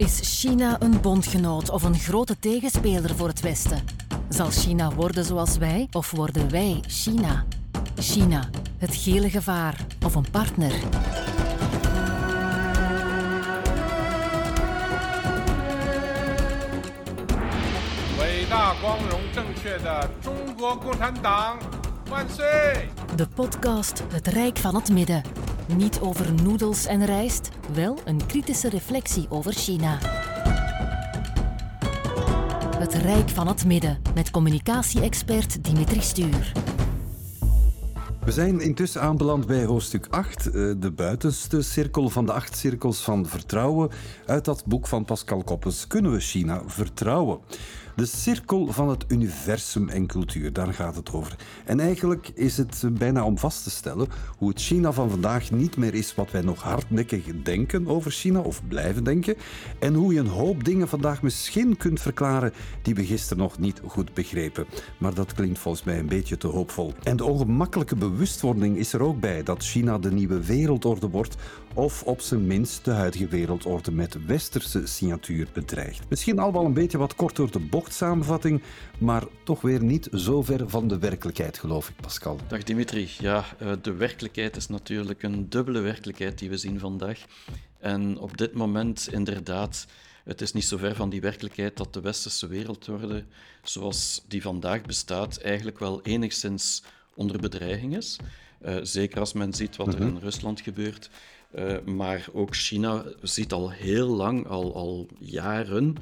Is China een bondgenoot of een grote tegenspeler voor het Westen? Zal China worden zoals wij of worden wij China? China, het gele gevaar of een partner? De podcast Het Rijk van het Midden niet over noedels en rijst, wel een kritische reflectie over China. Het Rijk van het Midden met communicatie-expert Dimitri Stuur. We zijn intussen aanbeland bij hoofdstuk 8, eh, de buitenste cirkel van de acht cirkels van vertrouwen. Uit dat boek van Pascal Koppes kunnen we China vertrouwen. De cirkel van het universum en cultuur, daar gaat het over. En eigenlijk is het bijna om vast te stellen hoe het China van vandaag niet meer is wat wij nog hardnekkig denken over China of blijven denken. En hoe je een hoop dingen vandaag misschien kunt verklaren die we gisteren nog niet goed begrepen. Maar dat klinkt volgens mij een beetje te hoopvol. En de ongemakkelijke bewustwording is er ook bij dat China de nieuwe wereldorde wordt of op zijn minst de huidige wereldorde met westerse signatuur bedreigt. Misschien al wel een beetje wat kort door de bocht samenvatting, maar toch weer niet zo ver van de werkelijkheid, geloof ik, Pascal. Dag Dimitri. Ja, eh, de werkelijkheid is natuurlijk een dubbele werkelijkheid die we zien vandaag. En op dit moment, inderdaad, het is niet zo ver van die werkelijkheid dat de westerse wereldorde, zoals die vandaag bestaat, eigenlijk wel enigszins onder bedreiging is. Uh, zeker als men ziet wat er in Rusland gebeurt. Uh, maar ook China ziet al heel lang, al, al jaren,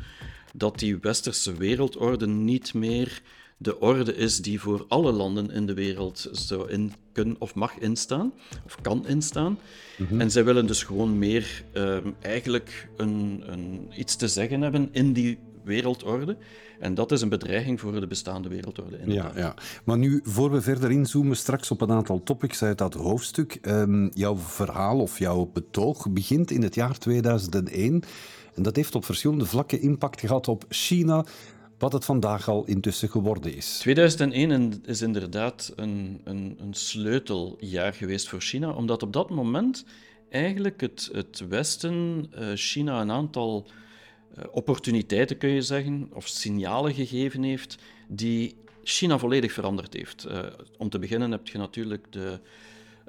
dat die westerse wereldorde niet meer de orde is die voor alle landen in de wereld zou in kunnen of mag instaan, of kan instaan. Mm -hmm. En zij willen dus gewoon meer uh, eigenlijk een, een, iets te zeggen hebben in die wereldorde. En dat is een bedreiging voor de bestaande wereldorde. Ja, ja, maar nu, voor we verder inzoomen, straks op een aantal topics uit dat hoofdstuk. Um, jouw verhaal of jouw betoog begint in het jaar 2001. En dat heeft op verschillende vlakken impact gehad op China, wat het vandaag al intussen geworden is. 2001 is inderdaad een, een, een sleuteljaar geweest voor China, omdat op dat moment eigenlijk het, het Westen uh, China een aantal uh, opportuniteiten, kun je zeggen, of signalen gegeven heeft, die China volledig veranderd heeft. Uh, om te beginnen heb je natuurlijk de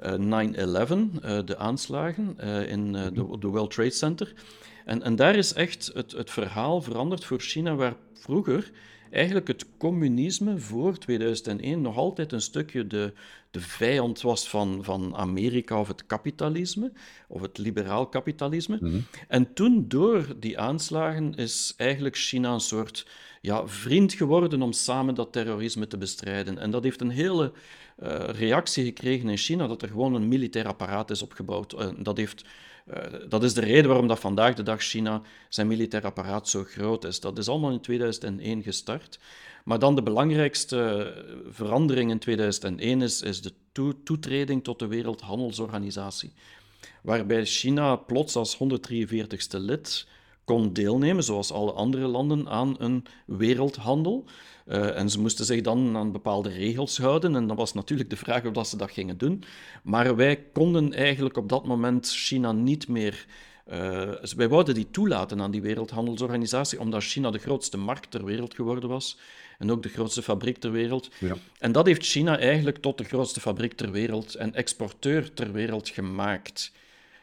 9-11, de aanslagen in de World Trade Center. En, en daar is echt het, het verhaal veranderd voor China, waar vroeger eigenlijk het communisme voor 2001 nog altijd een stukje de, de vijand was van, van Amerika of het kapitalisme, of het liberaal kapitalisme. Mm -hmm. En toen, door die aanslagen, is eigenlijk China een soort ja, vriend geworden om samen dat terrorisme te bestrijden. En dat heeft een hele uh, reactie gekregen in China, dat er gewoon een militair apparaat is opgebouwd. Uh, dat heeft dat is de reden waarom dat vandaag de dag China zijn militair apparaat zo groot is. Dat is allemaal in 2001 gestart. Maar dan de belangrijkste verandering in 2001 is, is de toe toetreding tot de Wereldhandelsorganisatie. Waarbij China plots als 143ste lid kon deelnemen, zoals alle andere landen, aan een wereldhandel. Uh, en ze moesten zich dan aan bepaalde regels houden. En dan was natuurlijk de vraag of dat ze dat gingen doen. Maar wij konden eigenlijk op dat moment China niet meer. Uh, wij wouden die toelaten aan die Wereldhandelsorganisatie, omdat China de grootste markt ter wereld geworden was. En ook de grootste fabriek ter wereld. Ja. En dat heeft China eigenlijk tot de grootste fabriek ter wereld en exporteur ter wereld gemaakt.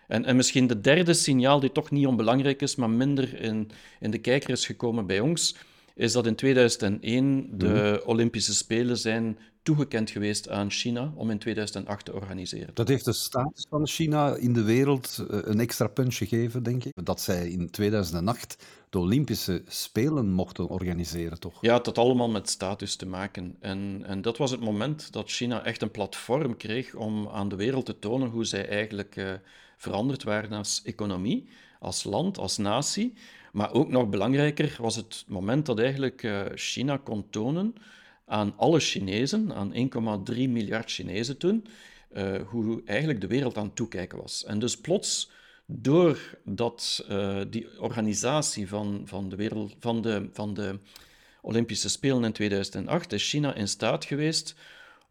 En, en misschien de derde signaal, die toch niet onbelangrijk is, maar minder in, in de kijker is gekomen bij ons, is dat in 2001 de mm. Olympische Spelen zijn toegekend geweest aan China om in 2008 te organiseren. Dat heeft de status van China in de wereld een extra punch gegeven, denk ik. Dat zij in 2008 de Olympische Spelen mochten organiseren, toch? Ja, het had allemaal met status te maken. En, en dat was het moment dat China echt een platform kreeg om aan de wereld te tonen hoe zij eigenlijk uh, veranderd waren als economie, als land, als natie. Maar ook nog belangrijker was het moment dat eigenlijk uh, China kon tonen aan alle Chinezen, aan 1,3 miljard Chinezen toen, uh, hoe eigenlijk de wereld aan het toekijken was. En dus plots, doordat uh, die organisatie van, van, de wereld, van, de, van de Olympische Spelen in 2008, is China in staat geweest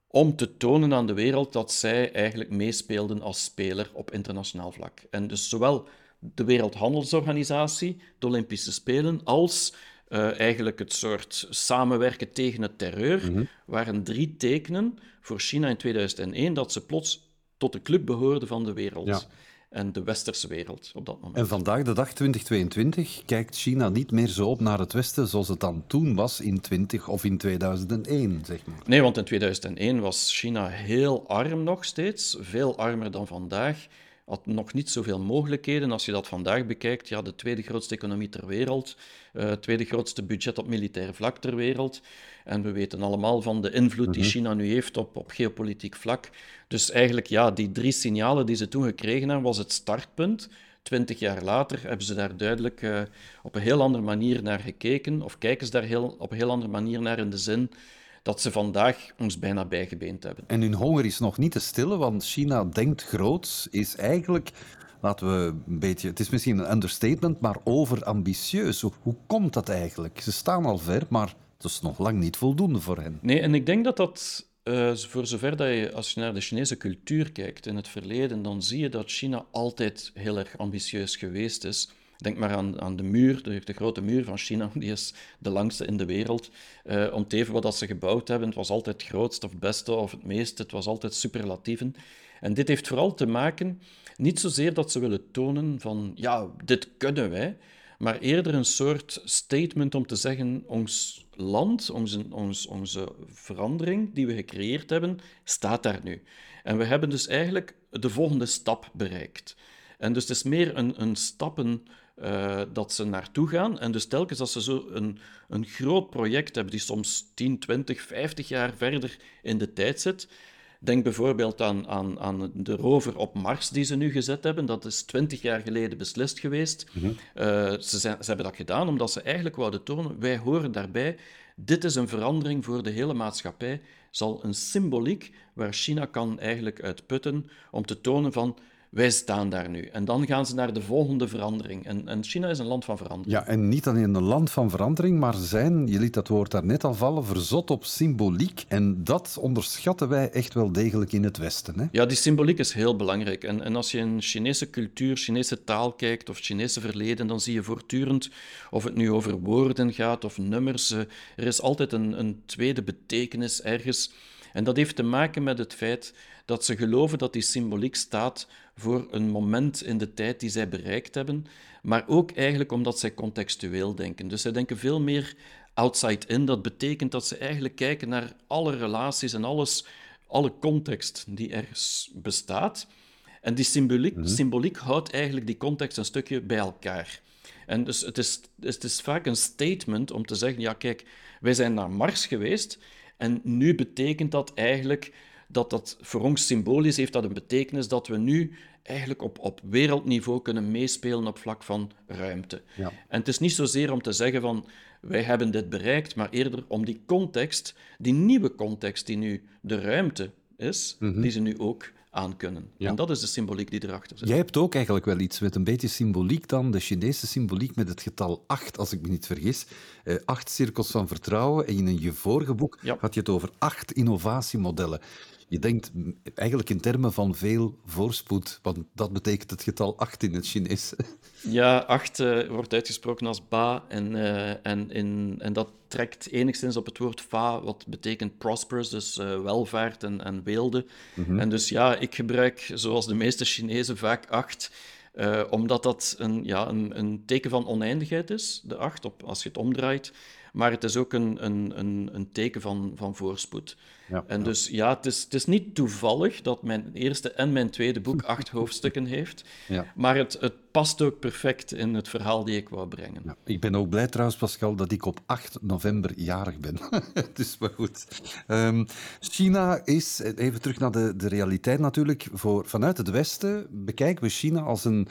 om te tonen aan de wereld dat zij eigenlijk meespeelden als speler op internationaal vlak. En dus zowel de Wereldhandelsorganisatie, de Olympische Spelen, als uh, eigenlijk het soort samenwerken tegen het terreur, mm waren drie tekenen voor China in 2001 dat ze plots tot de club behoorden van de wereld. En de westerse wereld op dat moment. En vandaag, de dag 2022, kijkt China niet meer zo op naar het Westen zoals het dan toen was in 20 of in 2001, zeg maar. Nee, want in 2001 was China heel arm nog steeds, veel armer dan vandaag had nog niet zoveel mogelijkheden. Als je dat vandaag bekijkt, ja, de tweede grootste economie ter wereld, uh, tweede grootste budget op militair vlak ter wereld. En we weten allemaal van de invloed die mhm. China nu heeft op, op geopolitiek vlak. Dus eigenlijk, ja, die drie signalen die ze toen gekregen hebben, was het startpunt. Twintig jaar later hebben ze daar duidelijk uh, op een heel andere manier naar gekeken, of kijken ze daar heel, op een heel andere manier naar in de zin dat ze vandaag ons bijna bijgebeend hebben. En hun honger is nog niet te stillen, want China denkt groot, is eigenlijk laten we een beetje, het is misschien een understatement, maar overambitieus. Hoe, hoe komt dat eigenlijk? Ze staan al ver, maar het is nog lang niet voldoende voor hen. Nee, en ik denk dat dat, uh, voor zover dat je, als je naar de Chinese cultuur kijkt in het verleden, dan zie je dat China altijd heel erg ambitieus geweest is. Denk maar aan, aan de muur, de, grote muur van China, die is de langste in de wereld. Uh, om wat ze gebouwd hebben, het was altijd het grootste of het beste of het meeste, het was altijd superlatieven. En dit heeft vooral te maken, niet zozeer dat ze willen tonen van, ja, dit kunnen wij, maar eerder een soort statement om te zeggen, ons land, onze, onze verandering die we gecreëerd hebben, staat daar nu. En we hebben dus eigenlijk de volgende stap bereikt. En dus het is meer een, een stappen uh, dat ze naartoe gaan. En dus telkens als ze zo een, een groot project hebben, die soms 10, 20, 50 jaar verder in de tijd zit. Denk bijvoorbeeld aan, aan, aan de rover op Mars die ze nu gezet hebben. Dat is 20 jaar geleden beslist geweest. Mm ze, zijn, ze hebben dat gedaan omdat ze eigenlijk wouden tonen, wij horen daarbij. Dit is een verandering voor de hele maatschappij. Zal een symboliek waar China kan eigenlijk uitputten om te tonen van wij staan daar nu. En dan gaan ze naar de volgende verandering. En, en, China is een land van verandering. Ja, en niet alleen een land van verandering, maar zijn, je liet dat woord daar net al vallen, verzot op symboliek. En dat onderschatten wij echt wel degelijk in het Westen. Hè? Ja, die symboliek is heel belangrijk. En, en als je in Chinese cultuur, Chinese taal kijkt of Chinese verleden, dan zie je voortdurend, of het nu over woorden gaat of nummers, eh, er is altijd een, een tweede betekenis ergens. En dat heeft te maken met het feit dat ze geloven dat die symboliek staat voor een moment in de tijd die zij bereikt hebben, maar ook eigenlijk omdat zij contextueel denken. Dus zij denken veel meer outside in. Dat betekent dat ze eigenlijk kijken naar alle relaties en alles, alle context die er bestaat. En die symboliek, mhm. symboliek houdt eigenlijk die context een stukje bij elkaar. En dus het is, het is vaak een statement om te zeggen: ja, kijk, wij zijn naar Mars geweest en nu betekent dat eigenlijk dat dat voor ons symbolisch heeft dat een betekenis dat we nu eigenlijk op, op wereldniveau kunnen meespelen op vlak van ruimte. Ja. En het is niet zozeer om te zeggen van wij hebben dit bereikt, maar eerder om die context, die nieuwe context die nu de ruimte is, mhm. die ze nu ook aan kunnen. Ja. En dat is de symboliek die erachter zit. Jij hebt ook eigenlijk wel iets met een beetje symboliek dan, de Chinese symboliek met het getal 8, als ik me niet vergis. Eh, acht cirkels van vertrouwen. En in je vorige boek had je het over acht innovatiemodellen. Je denkt eigenlijk in termen van veel voorspoed, want dat betekent het getal 8 in het Chinees. Ja, 8 uh, wordt uitgesproken als ba en, uh, en, in, en dat trekt enigszins op het woord fa, wat betekent prosperous, dus uh, welvaart en, en weelde. Mm En dus ja, ik gebruik, zoals de meeste Chinezen, vaak 8. omdat dat een, ja, een, een teken van oneindigheid is, de 8, op, als je het omdraait. Maar het is ook een, een, een, een teken van, van voorspoed. Ja, en dus ja, het is, het is niet toevallig dat mijn eerste en mijn tweede boek acht hoofdstukken heeft. Ja. Maar het, het past ook perfect in het verhaal die ik wou brengen. Ja, ik ben ook blij trouwens, Pascal, dat ik op 8 november jarig ben. dus maar goed. Um, China is, even terug naar de, de realiteit natuurlijk, voor, vanuit het Westen bekijken we China als een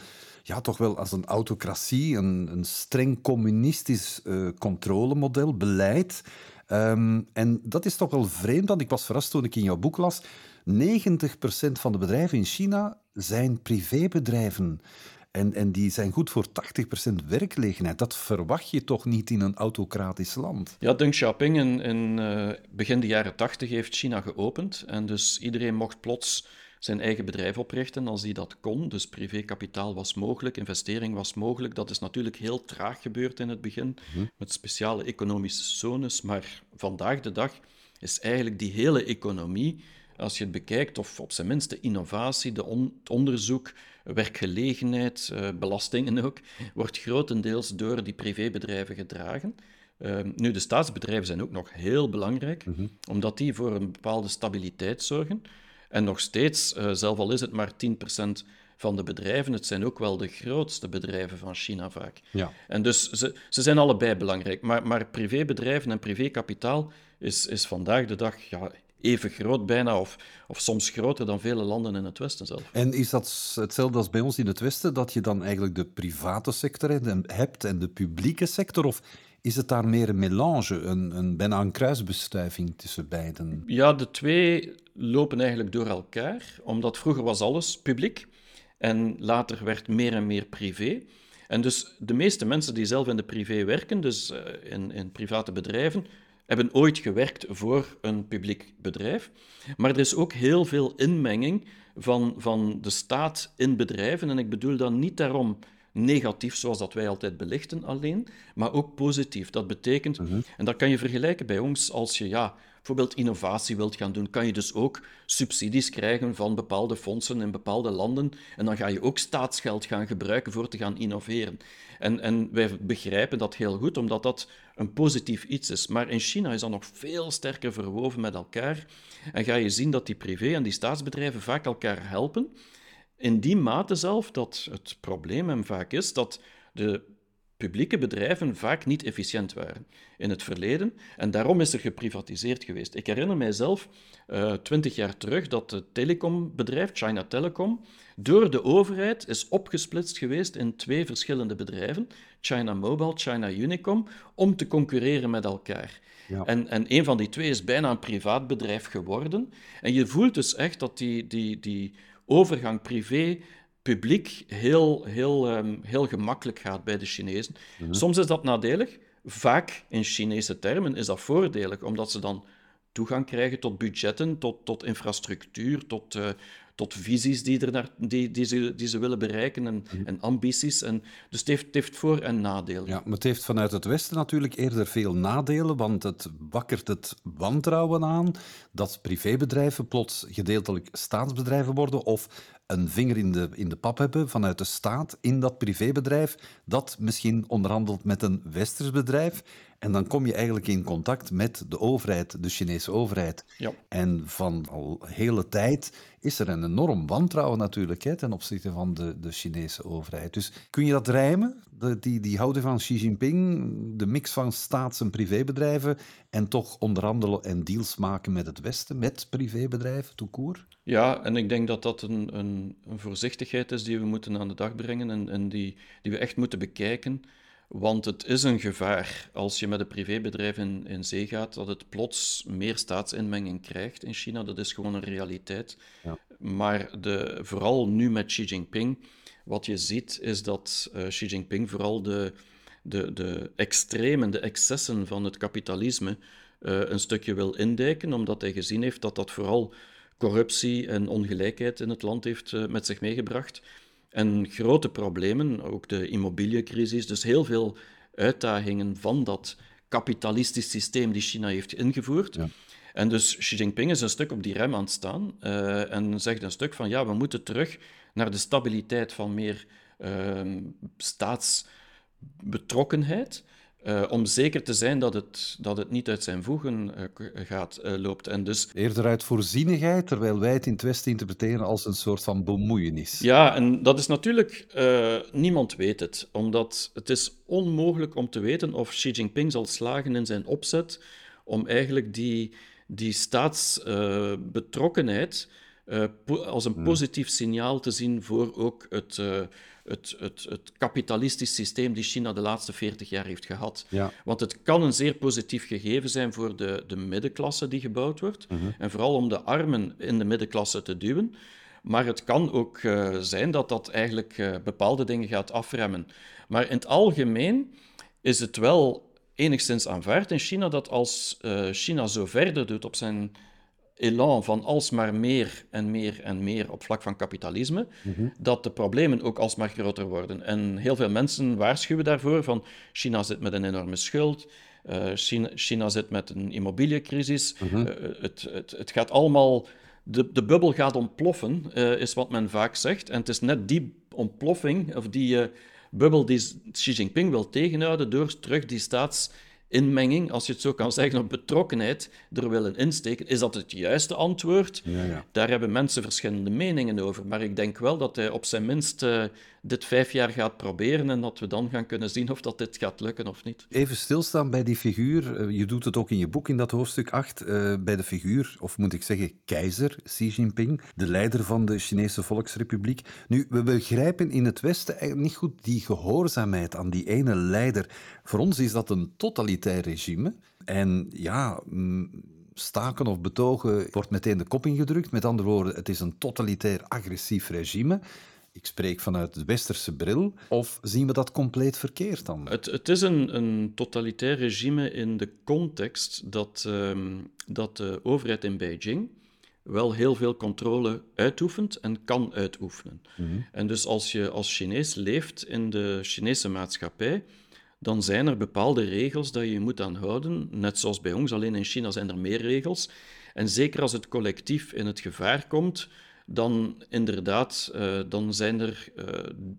ja, toch wel als een autocratie, een, een streng communistisch uh, controlemodel, beleid. Um, en dat is toch wel vreemd, want ik was verrast toen ik in jouw boek las. 90% van de bedrijven in China zijn privébedrijven. En, en die zijn goed voor 80% werkgelegenheid. Dat verwacht je toch niet in een autocratisch land? Ja, Deng Xiaoping in, in uh, begin de jaren 80 heeft China geopend. En dus iedereen mocht plots zijn eigen bedrijf oprichten als hij dat kon. Dus privékapitaal was mogelijk, investering was mogelijk. Dat is natuurlijk heel traag gebeurd in het begin, met speciale economische zones. Maar vandaag de dag is eigenlijk die hele economie, als je het bekijkt, of op zijn minst de innovatie, de het onderzoek, werkgelegenheid, uh, belastingen ook, wordt grotendeels door die privébedrijven gedragen. Ehm, nu, de staatsbedrijven zijn ook nog heel belangrijk, mhm. omdat die voor een bepaalde stabiliteit zorgen. En nog steeds, uh, zelf al is het maar 10% van de bedrijven, het zijn ook wel de grootste bedrijven van China vaak. Ja. En dus ze, ze zijn allebei belangrijk. Maar, maar privébedrijven en privékapitaal is, is vandaag de dag ja, even groot bijna, of, of soms groter dan vele landen in het Westen zelf. En is dat hetzelfde als bij ons in het Westen, dat je dan eigenlijk de private sector hebt en de publieke sector? Of is het daar meer een melange, een, een, bijna een kruisbestuiving tussen beiden? Ja, de twee lopen eigenlijk door elkaar, omdat vroeger was alles publiek en later werd meer en meer privé. En dus de meeste mensen die zelf in de privé werken, dus eh, in, in private bedrijven, hebben ooit gewerkt voor een publiek bedrijf. Maar er is ook heel veel inmenging van, van de staat in bedrijven. En ik bedoel dan niet daarom negatief, zoals dat wij altijd belichten alleen, maar ook positief. Dat betekent, mhm. en dat kan je vergelijken bij ons, als je ja, bijvoorbeeld innovatie wilt gaan doen, kan je dus ook subsidies krijgen van bepaalde fondsen in bepaalde landen. En dan ga je ook staatsgeld gaan gebruiken voor te gaan innoveren. En, en wij begrijpen dat heel goed, omdat dat een positief iets is. Maar in China is dat nog veel sterker verwoven met elkaar. En ga je zien dat die privé- en die staatsbedrijven vaak elkaar helpen. In die mate zelf dat het probleem hem vaak is dat de publieke bedrijven vaak niet efficiënt waren in het verleden. En daarom is er geprivatiseerd geweest. Ik herinner mijzelf, eh, twintig jaar terug, dat het telecombedrijf China Telecom door de overheid is opgesplitst geweest in twee verschillende bedrijven, China Mobile, China Unicom, om te concurreren met elkaar. Ja. En, en een van die twee is bijna een privaat bedrijf geworden. En je voelt dus echt dat die, die, die overgang privé publiek heel, heel, um, heel gemakkelijk gaat bij de Chinezen. Mhm. Soms is dat nadelig. Vaak in Chinese termen is dat voordelig, omdat ze dan toegang krijgen tot budgetten, tot, tot infrastructuur, tot, uh, tot visies die, er naar, die, die, ze, die ze willen bereiken en, mhm. en ambities. En, dus het heeft, het heeft voor- en nadelen. Ja, maar het heeft vanuit het Westen natuurlijk eerder veel nadelen, want het wakkert het wantrouwen aan dat privébedrijven plots gedeeltelijk staatsbedrijven worden of een vinger in de, in de pap hebben vanuit de staat in dat privébedrijf, dat misschien onderhandelt met een westers bedrijf. En dan kom je eigenlijk in contact met de overheid, de Chinese overheid. Ja. En van al hele tijd is er een enorm wantrouwen natuurlijk hè, ten opzichte van de, de Chinese overheid. Dus kun je dat rijmen? De, die, die houding van Xi Jinping, de mix van staats- en privébedrijven en toch onderhandelen en deals maken met het Westen, met privébedrijven, toekoor? Ja, en ik denk dat dat een, een, een, voorzichtigheid is die we moeten aan de dag brengen en, en die, die we echt moeten bekijken. Want het is een gevaar als je met een privébedrijf in, in zee gaat, dat het plots meer staatsinmenging krijgt in China. Dat is gewoon een realiteit. Ja. Maar de, vooral nu met Xi Jinping, wat je ziet, is dat uh, Xi Jinping vooral de, de, de extremen, de excessen van het kapitalisme uh, een stukje wil indijken, omdat hij gezien heeft dat dat vooral corruptie en ongelijkheid in het land heeft uh, met zich meegebracht. En grote problemen, ook de immobiliëncrisis, dus heel veel uitdagingen van dat kapitalistisch systeem die China heeft ingevoerd. Ja. En dus Xi Jinping is een stuk op die rem aan het staan uh, en zegt een stuk van ja, we moeten terug naar de stabiliteit van meer uh, staatsbetrokkenheid. Uh, om zeker te zijn dat het, dat het niet uit zijn voegen uh, gaat, uh, loopt. En dus... Eerder uit voorzienigheid, terwijl wij het in het Westen interpreteren als een soort van bemoeienis. Ja, en dat is natuurlijk... niemand weet het, omdat het is onmogelijk om te weten of Xi Jinping zal slagen in zijn opzet om eigenlijk die, die staatsbetrokkenheid als een hmm. positief signaal te zien voor ook het het, het, het kapitalistisch systeem die China de laatste 40 jaar heeft gehad. Ja. Want het kan een zeer positief gegeven zijn voor de, de middenklasse die gebouwd wordt. Mhm. En vooral om de armen in de middenklasse te duwen. Maar het kan ook uh, zijn dat dat eigenlijk uh, bepaalde dingen gaat afremmen. Maar in het algemeen is het wel enigszins aanvaard in China dat als uh, China zo verder doet op zijn elan van alsmaar meer en meer en meer op vlak van kapitalisme, dat de problemen ook alsmaar groter worden. En heel veel mensen waarschuwen daarvoor van China zit met een enorme schuld, uh, China, China, zit met een immobiliëncrisis, uh, het, het, het gaat allemaal... De, de bubbel gaat ontploffen, uh, is wat men vaak zegt. En het is net die ontploffing, of die bubbel die Xi Jinping wil tegenhouden door terug die staats inmenging, als je het zo kan zeggen, of betrokkenheid er willen insteken. Is dat het juiste antwoord? Ja, ja. Daar hebben mensen verschillende meningen over. Maar ik denk wel dat hij op zijn minst uh, dit vijf jaar gaat proberen en dat we dan gaan kunnen zien of dat dit gaat lukken of niet. Even stilstaan bij die figuur. Eh, je doet het ook in je boek in dat hoofdstuk 8. Uh, eh, bij de figuur, of moet ik zeggen keizer Xi Jinping, de leider van de Chinese Volksrepubliek. Nu, we begrijpen in het Westen eigenlijk niet goed die gehoorzaamheid aan die ene leider. Voor ons is dat een totalitair regime. En ja, staken of betogen wordt meteen de kop ingedrukt. Met andere woorden, het is een totalitair agressief regime. Ik spreek vanuit de westerse bril. Of zien we dat compleet verkeerd dan? Het, het is een, een totalitair regime in de context dat, um, dat de overheid in Beijing wel heel veel controle uitoefent en kan uitoefenen. Mm -hmm. En dus als je als Chinees leeft in de Chinese maatschappij, dan zijn er bepaalde regels dat je moet aanhouden. Net zoals bij ons, alleen in China zijn er meer regels. En zeker als het collectief in het gevaar komt, dan inderdaad, uh, dan zijn er uh,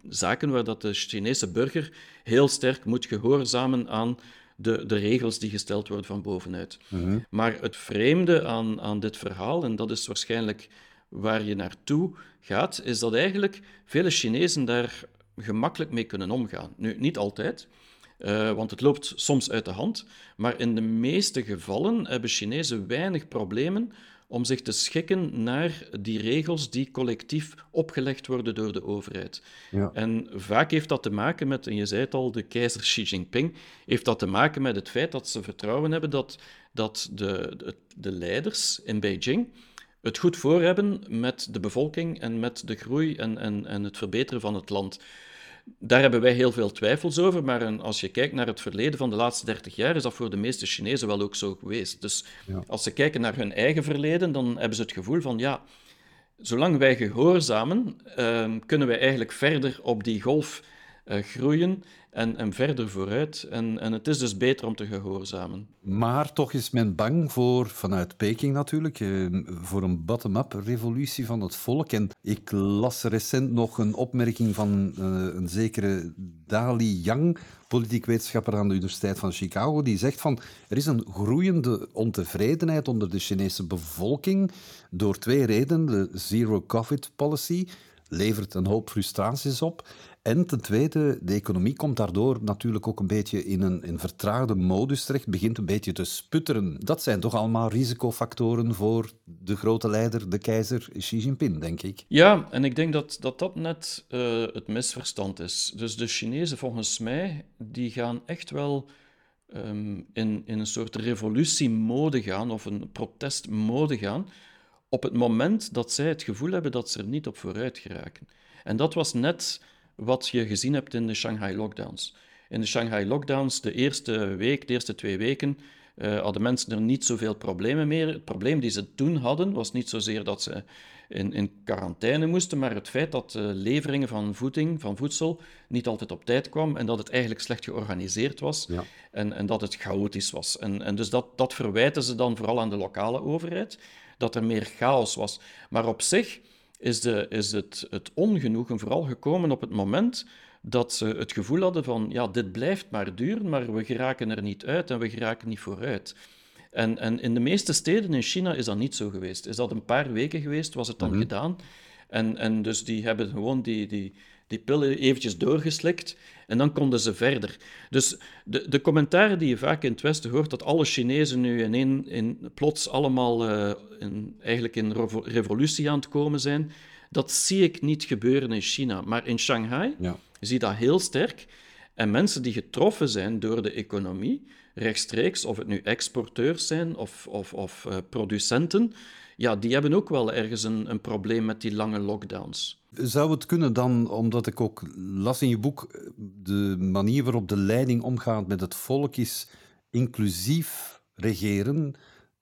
zaken waar dat de Chinese burger heel sterk moet gehoorzamen aan de, de regels die gesteld worden van bovenuit. Mm Maar het vreemde aan, aan dit verhaal, en dat is waarschijnlijk waar je naartoe gaat, is dat eigenlijk vele Chinezen daar gemakkelijk mee kunnen omgaan. Nu, niet altijd. Uh, want het loopt soms uit de hand. Maar in de meeste gevallen hebben Chinezen weinig problemen om zich te schikken naar die regels die collectief opgelegd worden door de overheid. Ja. En vaak heeft dat te maken met, en je zei het al, de keizer Xi Jinping, heeft dat te maken met het feit dat ze vertrouwen hebben dat, dat de, de, de leiders in Beijing het goed voor hebben met de bevolking en met de groei en, en, en het verbeteren van het land. Daar hebben wij heel veel twijfels over, maar als je kijkt naar het verleden van de laatste 30 jaar, is dat voor de meeste Chinezen wel ook zo geweest. Dus als ze kijken naar hun eigen verleden, dan hebben ze het gevoel van, ja, zolang wij gehoorzamen, uh, kunnen wij eigenlijk verder op die golf uh, groeien en, en verder vooruit. En, en het is dus beter om te gehoorzamen. Maar toch is men bang voor, vanuit Peking natuurlijk, eh, voor een bottom-up revolutie van het volk. En ik las recent nog een opmerking van uh, een zekere Dali Yang, politiek wetenschapper aan de Universiteit van Chicago, die zegt van er is een groeiende ontevredenheid onder de Chinese bevolking door twee redenen. De zero-covid policy levert een hoop frustraties op. En ten tweede, de economie komt daardoor natuurlijk ook een beetje in een in vertraagde modus terecht, begint een beetje te sputteren. Dat zijn toch allemaal risicofactoren voor de grote leider, de keizer Xi Jinping, denk ik. Ja, en ik denk dat dat, dat net uh, het misverstand is. Dus de Chinezen, volgens mij, die gaan echt wel um, in, in een soort revolutiemode gaan, of een protestmode gaan, op het moment dat zij het gevoel hebben dat ze er niet op vooruit geraken. En dat was net wat je gezien hebt in de Shanghai lockdowns. In de Shanghai lockdowns, de eerste week, de eerste twee weken, uh, hadden mensen er niet zoveel problemen meer. Het probleem die ze toen hadden, was niet zozeer dat ze in, in quarantaine moesten, maar het feit dat uh, leveringen van voeding, van voedsel, niet altijd op tijd kwam en dat het eigenlijk slecht georganiseerd was ja. en, en dat het chaotisch was. En, en dus dat, dat verwijten ze dan vooral aan de lokale overheid, dat er meer chaos was. Maar op zich is, de, is het, het ongenoegen vooral gekomen op het moment dat ze het gevoel hadden van, ja, dit blijft maar duren, maar we geraken er niet uit en we geraken niet vooruit. En, en in de meeste steden in China is dat niet zo geweest. Is dat een paar weken geweest, was het dan mhm. gedaan. En, en dus die hebben gewoon die, die, die pillen eventjes doorgeslikt en dan konden ze verder. Dus de, de commentaren die je vaak in het Westen hoort, dat alle Chinezen nu in, in plots allemaal uh, in, eigenlijk in revolutie aan het komen zijn, dat zie ik niet gebeuren in China. Maar in Shanghai ja. zie je dat heel sterk. En mensen die getroffen zijn door de economie, rechtstreeks, of het nu exporteurs zijn of, of, of uh, producenten, ja, die hebben ook wel ergens een, een probleem met die lange lockdowns. Zou het kunnen dan, omdat ik ook las in je boek, de manier waarop de leiding omgaat met het volk is inclusief regeren.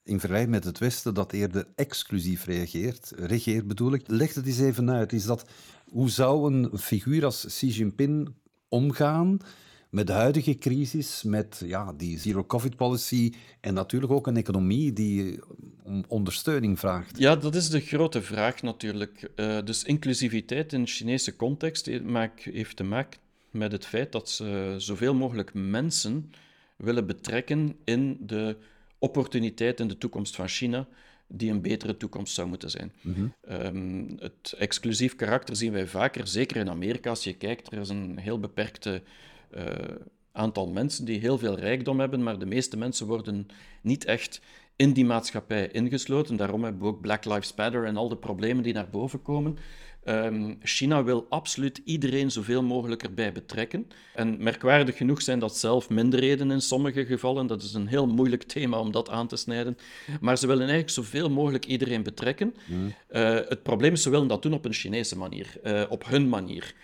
in vergelijking met het Westen dat eerder exclusief reageert, regeert bedoel ik. Leg het eens even uit. Is dat, hoe zou een figuur als Xi Jinping omgaan met de huidige crisis, met ja, die zero-covid-policy en natuurlijk ook een economie die om ondersteuning vraagt? Ja, dat is de grote vraag natuurlijk. Uh, dus inclusiviteit in de Chinese context heeft te maken met het feit dat ze zoveel mogelijk mensen willen betrekken in de opportuniteit in de toekomst van China, die een betere toekomst zou moeten zijn. Mhm. Ehm, het exclusief karakter zien wij vaker, zeker in Amerika. Als je kijkt, er is een heel beperkte uh, aantal mensen die heel veel rijkdom hebben, maar de meeste mensen worden niet echt in die maatschappij ingesloten. Daarom hebben we ook Black Lives Matter en al de problemen die naar boven komen. Um, China wil absoluut iedereen zoveel mogelijk erbij betrekken. En merkwaardig genoeg zijn dat zelf minderheden in sommige gevallen. Dat is een heel moeilijk thema om dat aan te snijden. Maar ze willen eigenlijk zoveel mogelijk iedereen betrekken. Mm. Uh, het probleem is, ze willen dat doen op een Chinese manier, uh, op hun manier.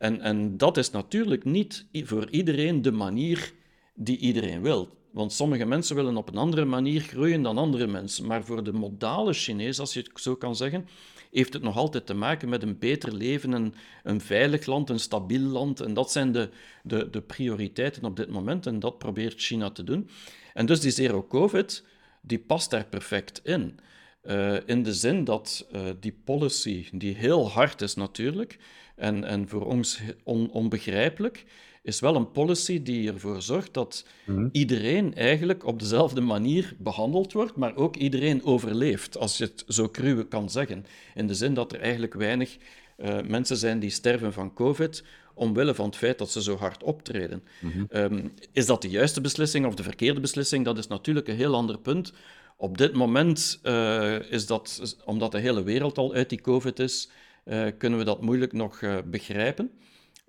En, en dat is natuurlijk niet voor iedereen de manier die iedereen wil. Want sommige mensen willen op een andere manier groeien dan andere mensen. Maar voor de modale Chinees, als je het zo kan zeggen, heeft het nog altijd te maken met een beter leven, een, een veilig land, een stabiel land. En dat zijn de, de, de prioriteiten op dit moment. En dat probeert China te doen. En dus die zero-covid, die past daar perfect in. Uh, in de zin dat uh, die policy, die heel hard is natuurlijk, en, en voor ons on, onbegrijpelijk, is wel een policy die ervoor zorgt dat mhm. iedereen eigenlijk op dezelfde manier behandeld wordt, maar ook iedereen overleeft, als je het zo cru kan zeggen. In de zin dat er eigenlijk weinig uh, mensen zijn die sterven van COVID omwille van het feit dat ze zo hard optreden. Mhm. Ehm, is dat de juiste beslissing of de verkeerde beslissing? Dat is natuurlijk een heel ander punt. Op dit moment uh, is dat, omdat de hele wereld al uit die COVID is, uh, kunnen we dat moeilijk nog begrijpen.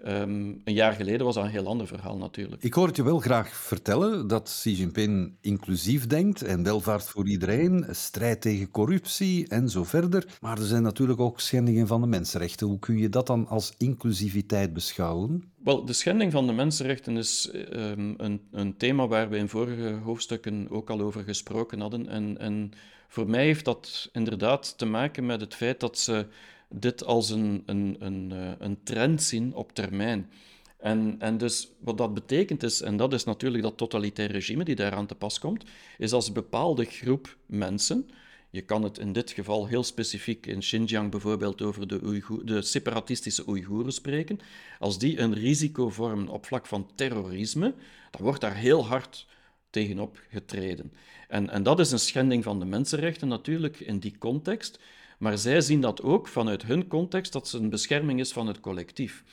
Um, een jaar geleden was dat een heel ander verhaal natuurlijk. Ik hoor het je wel graag vertellen dat Xi Jinping inclusief denkt en welvaart voor iedereen, strijd tegen corruptie en zo verder. Maar er zijn natuurlijk ook schendingen van de mensenrechten. Hoe kun je dat dan als inclusiviteit beschouwen? Wel, de schending van de mensenrechten is um, een, een, thema waar we in vorige hoofdstukken ook al over gesproken hadden. En, en voor mij heeft dat inderdaad te maken met het feit dat ze dit als een, een, een, eh, een trend zien op termijn. En, en dus wat dat betekent is, en dat is natuurlijk dat totalitair regime die daaraan te pas komt, is als een bepaalde groep mensen, je kan het in dit geval heel specifiek in Xinjiang bijvoorbeeld over de, de separatistische Oeigoeren spreken, als die een risico vormen op vlak van terrorisme, dan wordt daar heel hard tegenop getreden. En, en dat is een schending van de mensenrechten natuurlijk in die context. Maar zij zien dat ook vanuit hun context, dat ze een bescherming is van het collectief.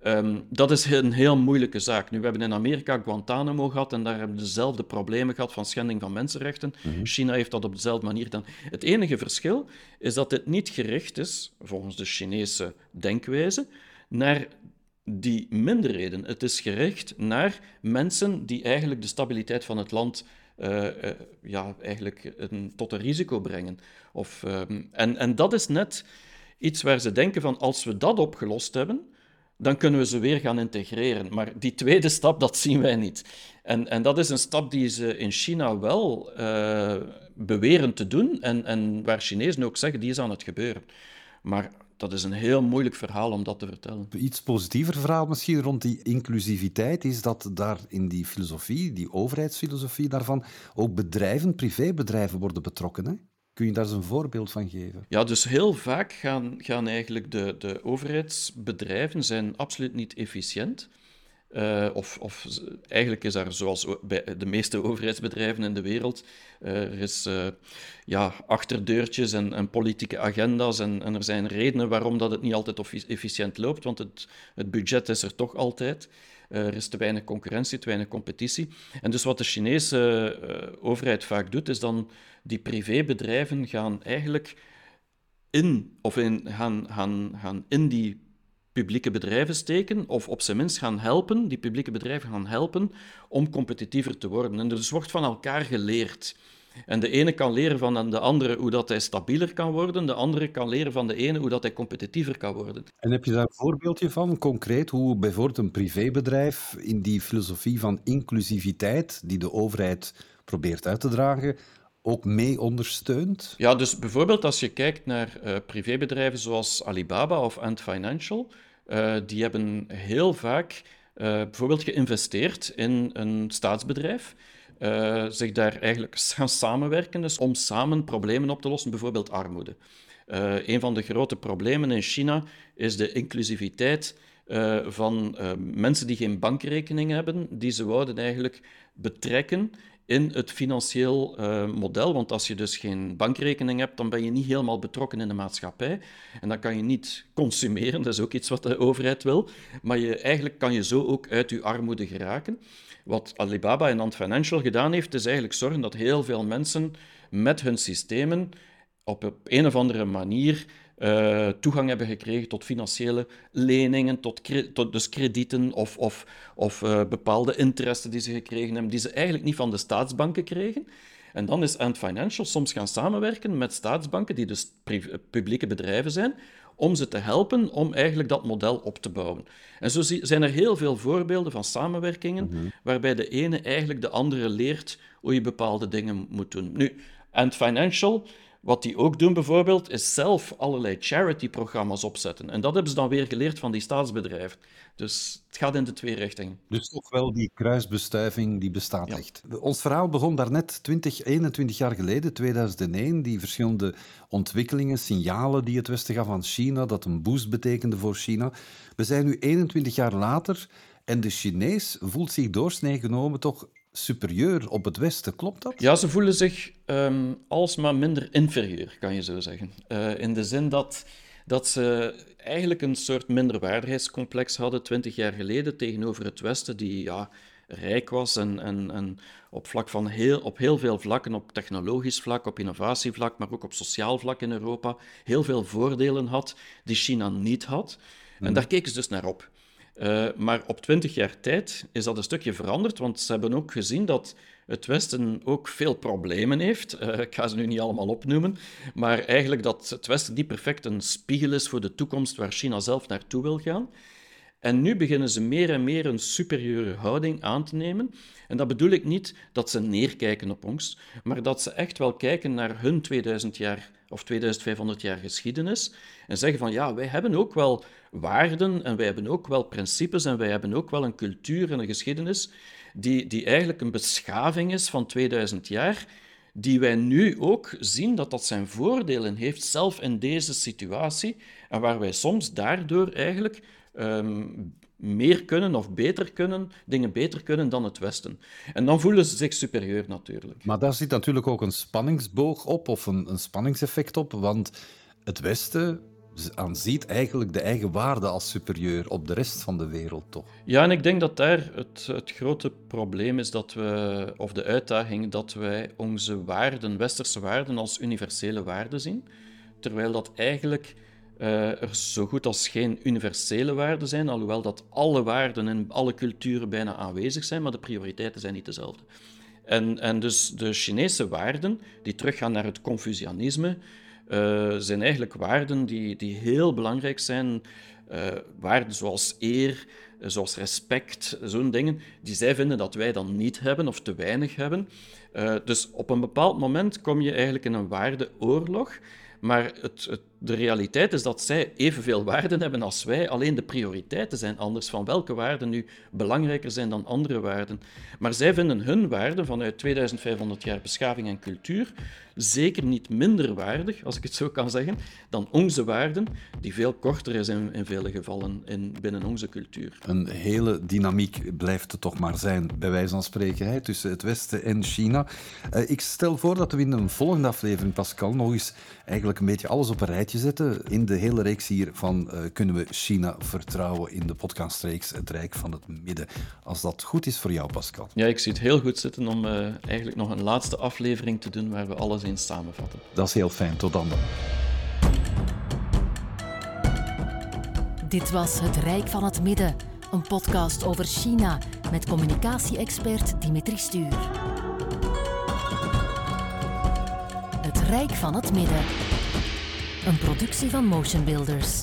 Ehm, dat is een heel moeilijke zaak. Nu, we hebben in Amerika Guantanamo gehad en daar hebben we dezelfde problemen gehad van schending van mensenrechten. Mhm. China heeft dat op dezelfde manier gedaan. Het enige verschil is dat dit niet gericht is, volgens de Chinese denkwijze, naar die minderheden. Het is gericht naar mensen die eigenlijk de stabiliteit van het land uh, ja, eigenlijk een, tot een risico brengen. Of, ehm, en, en dat is net iets waar ze denken van als we dat opgelost hebben, dan kunnen we ze weer gaan integreren. Maar die tweede stap, dat zien wij niet. En, en dat is een stap die ze in China wel uh, beweren te doen en, en waar Chinezen ook zeggen, die is aan het gebeuren. Maar dat is een heel moeilijk verhaal om dat te vertellen. Iets positiever verhaal misschien rond die inclusiviteit is dat daar in die filosofie, die overheidsfilosofie daarvan, ook bedrijven, privébedrijven worden betrokken. Hè? Kun je daar eens een voorbeeld van geven? Ja, dus heel vaak gaan, gaan eigenlijk de, de overheidsbedrijven zijn absoluut niet efficiënt. Uh, of, of, eigenlijk is er, zoals bij de meeste overheidsbedrijven in de wereld, er is uh, ja, achterdeurtjes en, politieke agenda's en, en, er zijn redenen waarom dat het niet altijd efficiënt loopt, want het, het budget is er toch altijd. er is te weinig concurrentie, te weinig competitie. En dus wat de Chinese overheid vaak doet, is dan die privébedrijven gaan eigenlijk in, of in, gaan, gaan, gaan in die publieke bedrijven steken, of op zijn minst gaan helpen, die publieke bedrijven gaan helpen om competitiever te worden. En dus wordt van elkaar geleerd. En de ene kan leren van de andere hoe dat hij stabieler kan worden, de andere kan leren van de ene hoe dat hij competitiever kan worden. En heb je daar een voorbeeldje van, concreet, hoe bijvoorbeeld een privébedrijf in die filosofie van inclusiviteit, die de overheid probeert uit te dragen, ook mee ondersteunt? Ja, dus bijvoorbeeld als je kijkt naar uh, privébedrijven zoals Alibaba of Ant Financial, uh, die hebben heel vaak uh, bijvoorbeeld geïnvesteerd in een staatsbedrijf. Zich daar eigenlijk gaan samenwerken dus om samen problemen op te lossen, bijvoorbeeld armoede. Een van de grote problemen in China is de inclusiviteit van mensen die geen bankrekening hebben, die ze wouden eigenlijk betrekken in het financieel uh, model. Want als je dus geen bankrekening hebt, dan ben je niet helemaal betrokken in de maatschappij. En dan kan je niet consumeren, dat is ook iets wat de overheid wil. Maar je, eigenlijk kan je zo ook uit je armoede geraken. Wat Alibaba en Ant Financial gedaan heeft, is eigenlijk zorgen dat heel veel mensen met hun systemen op een of andere manier uh, toegang hebben gekregen tot financiële leningen, tot, tot dus kredieten of, of, of uh, bepaalde interesten die ze gekregen hebben, die ze eigenlijk niet van de staatsbanken kregen. En dan is Ant Financial soms gaan samenwerken met staatsbanken, die dus publieke bedrijven zijn, om ze te helpen om eigenlijk dat model op te bouwen. En zo zijn er heel veel voorbeelden van samenwerkingen mm -hmm. waarbij de ene eigenlijk de andere leert hoe je bepaalde dingen moet doen. Nu, Ant Financial wat die ook doen bijvoorbeeld, is zelf allerlei charity-programma's opzetten. En dat hebben ze dan weer geleerd van die staatsbedrijven. Dus het gaat in de twee richtingen. Dus toch wel die kruisbestuiving die bestaat echt. Ons verhaal begon daarnet 20, 21 jaar geleden, 2001. Die verschillende ontwikkelingen, signalen die het Westen gaf aan China, dat een boost betekende voor China. We zijn nu 21 jaar later en de Chinees voelt zich doorsnee genomen toch superieur op het Westen, klopt dat? Ja, ze voelen zich um, alsmaar minder inferieur, kan je zo zeggen. Uh, in de zin dat, dat ze eigenlijk een soort minderwaardigheidscomplex hadden twintig jaar geleden tegenover het Westen, die ja, rijk was en, en, en op, vlak van heel, op heel veel vlakken, op technologisch vlak, op innovatievlak, maar ook op sociaal vlak in Europa, heel veel voordelen had die China niet had. En hmm. daar keken ze dus naar op. Uh, maar op twintig jaar tijd is dat een stukje veranderd, want ze hebben ook gezien dat het Westen ook veel problemen heeft. Uh, ik ga ze nu niet allemaal opnoemen, maar eigenlijk dat het Westen niet perfect een spiegel is voor de toekomst waar China zelf naartoe wil gaan. En nu beginnen ze meer en meer een superieure houding aan te nemen. En dat bedoel ik niet dat ze neerkijken op ons, maar dat ze echt wel kijken naar hun 2000 jaar of 2500 jaar geschiedenis en zeggen van ja, wij hebben ook wel waarden en wij hebben ook wel principes en wij hebben ook wel een cultuur en een geschiedenis die, die eigenlijk een beschaving is van 2000 jaar, die wij nu ook zien dat dat zijn voordelen heeft, zelf in deze situatie, en waar wij soms daardoor eigenlijk um, meer kunnen of beter kunnen, dingen beter kunnen dan het Westen. En dan voelen ze zich superieur natuurlijk. Maar daar zit natuurlijk ook een spanningsboog op, of een, een spanningseffect op, want het Westen aanziet eigenlijk de eigen waarde als superieur op de rest van de wereld, toch? Ja, en ik denk dat daar het, het grote probleem is dat we, of de uitdaging, dat wij onze waarden, westerse waarden, als universele waarden zien, terwijl dat eigenlijk uh, er zo goed als geen universele waarden zijn, alhoewel dat alle waarden in alle culturen bijna aanwezig zijn, maar de prioriteiten zijn niet dezelfde. En, en dus de Chinese waarden, die teruggaan naar het Confucianisme, uh, zijn eigenlijk waarden die, die heel belangrijk zijn. Uh, waarden zoals eer, zoals respect, zo'n dingen, die zij vinden dat wij dan niet hebben of te weinig hebben. Dus op een bepaald moment kom je eigenlijk in een waardeoorlog, maar het de realiteit is dat zij evenveel waarden hebben als wij, alleen de prioriteiten zijn anders van welke waarden nu belangrijker zijn dan andere waarden. Maar zij vinden hun waarden vanuit 2500 jaar beschaving en cultuur zeker niet minder waardig, als ik het zo kan zeggen, dan onze waarden, die veel korter is in, vele gevallen in, binnen onze cultuur. Een hele dynamiek blijft het toch maar zijn, bij wijze van spreken, hè, tussen het Westen en China. Uh, ik stel voor dat we in een volgende aflevering, Pascal, nog eens eigenlijk een beetje alles op een rijtje zetten. In de hele reeks hier van uh, Kunnen we China vertrouwen in de podcastreeks Het Rijk van het Midden. Als dat goed is voor jou, Pascal. Ja, ik zie het heel goed zitten om uh, eigenlijk nog een laatste aflevering te doen waar we alles in samenvatten. Dat is heel fijn. Tot dan. Dit was Het Rijk van het Midden, een podcast over China met communicatie-expert Dimitri Stuur. Het Rijk van het Midden. Een productie van Motion Builders.